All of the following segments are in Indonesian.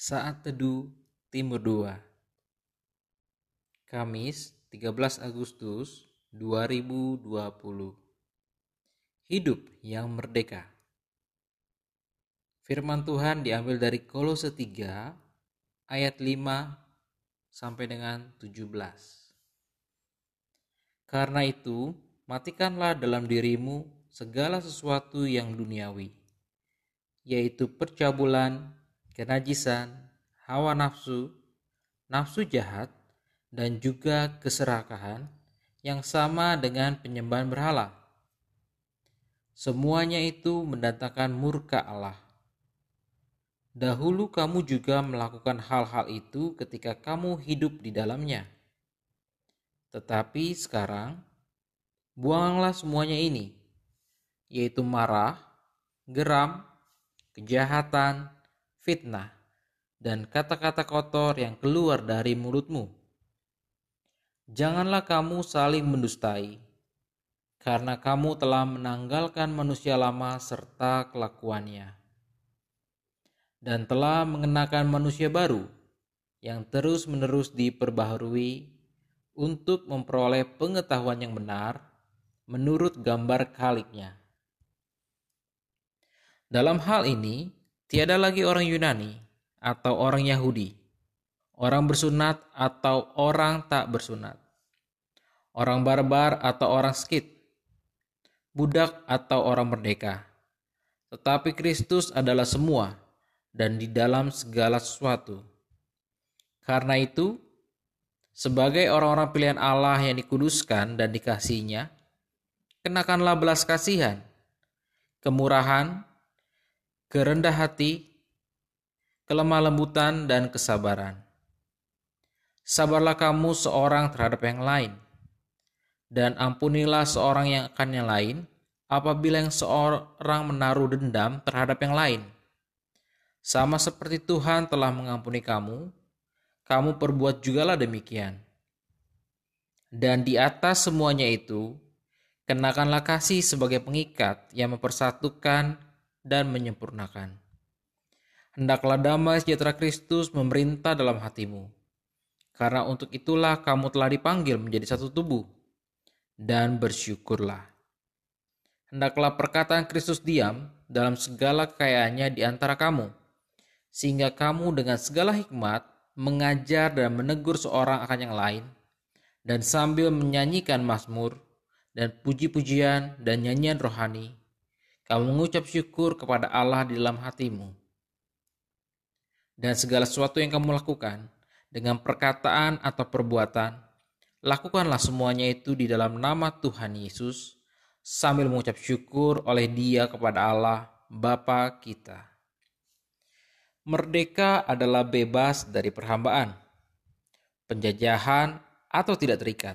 Saat Teduh Timur 2 Kamis 13 Agustus 2020 Hidup yang merdeka. Firman Tuhan diambil dari Kolose 3 ayat 5 sampai dengan 17 Karena itu matikanlah dalam dirimu segala sesuatu yang duniawi yaitu percabulan, kenajisan, hawa nafsu, nafsu jahat, dan juga keserakahan yang sama dengan penyembahan berhala. Semuanya itu mendatangkan murka Allah. Dahulu kamu juga melakukan hal-hal itu ketika kamu hidup di dalamnya. Tetapi sekarang, buanglah semuanya ini, yaitu marah, geram, kejahatan, fitnah, dan kata-kata kotor yang keluar dari mulutmu. Janganlah kamu saling mendustai, karena kamu telah menanggalkan manusia lama serta kelakuannya, dan telah mengenakan manusia baru yang terus-menerus diperbaharui untuk memperoleh pengetahuan yang benar menurut gambar kaliknya. Dalam hal ini, tiada lagi orang Yunani atau orang Yahudi, orang bersunat atau orang tak bersunat, orang barbar atau orang skit, budak atau orang merdeka. Tetapi Kristus adalah semua dan di dalam segala sesuatu. Karena itu, sebagai orang-orang pilihan Allah yang dikuduskan dan dikasihnya, kenakanlah belas kasihan, kemurahan, kerendah hati, kelemah lembutan, dan kesabaran. Sabarlah kamu seorang terhadap yang lain, dan ampunilah seorang yang akan yang lain apabila yang seorang menaruh dendam terhadap yang lain. Sama seperti Tuhan telah mengampuni kamu, kamu perbuat jugalah demikian. Dan di atas semuanya itu, kenakanlah kasih sebagai pengikat yang mempersatukan dan menyempurnakan. Hendaklah damai sejahtera Kristus memerintah dalam hatimu. Karena untuk itulah kamu telah dipanggil menjadi satu tubuh. Dan bersyukurlah. Hendaklah perkataan Kristus diam dalam segala kekayaannya di antara kamu. Sehingga kamu dengan segala hikmat mengajar dan menegur seorang akan yang lain. Dan sambil menyanyikan mazmur dan puji-pujian dan nyanyian rohani kamu mengucap syukur kepada Allah di dalam hatimu. Dan segala sesuatu yang kamu lakukan, dengan perkataan atau perbuatan, lakukanlah semuanya itu di dalam nama Tuhan Yesus, sambil mengucap syukur oleh dia kepada Allah, Bapa kita. Merdeka adalah bebas dari perhambaan, penjajahan, atau tidak terikat.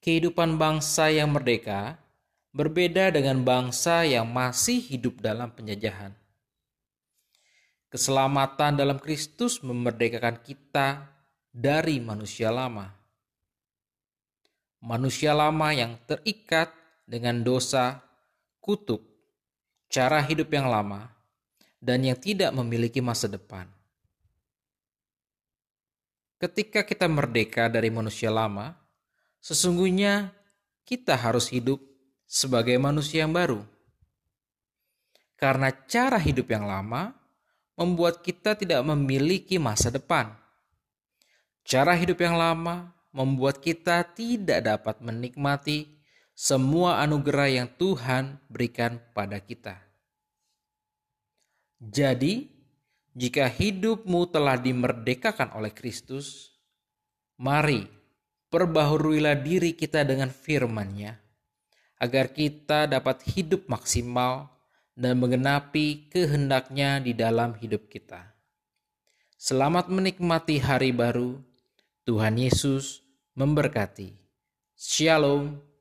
Kehidupan bangsa yang merdeka berbeda dengan bangsa yang masih hidup dalam penjajahan. Keselamatan dalam Kristus memerdekakan kita dari manusia lama. Manusia lama yang terikat dengan dosa, kutuk, cara hidup yang lama, dan yang tidak memiliki masa depan. Ketika kita merdeka dari manusia lama, sesungguhnya kita harus hidup sebagai manusia yang baru. Karena cara hidup yang lama membuat kita tidak memiliki masa depan. Cara hidup yang lama membuat kita tidak dapat menikmati semua anugerah yang Tuhan berikan pada kita. Jadi, jika hidupmu telah dimerdekakan oleh Kristus, mari perbaharuilah diri kita dengan firman-Nya agar kita dapat hidup maksimal dan menggenapi kehendaknya di dalam hidup kita. Selamat menikmati hari baru. Tuhan Yesus memberkati. Shalom.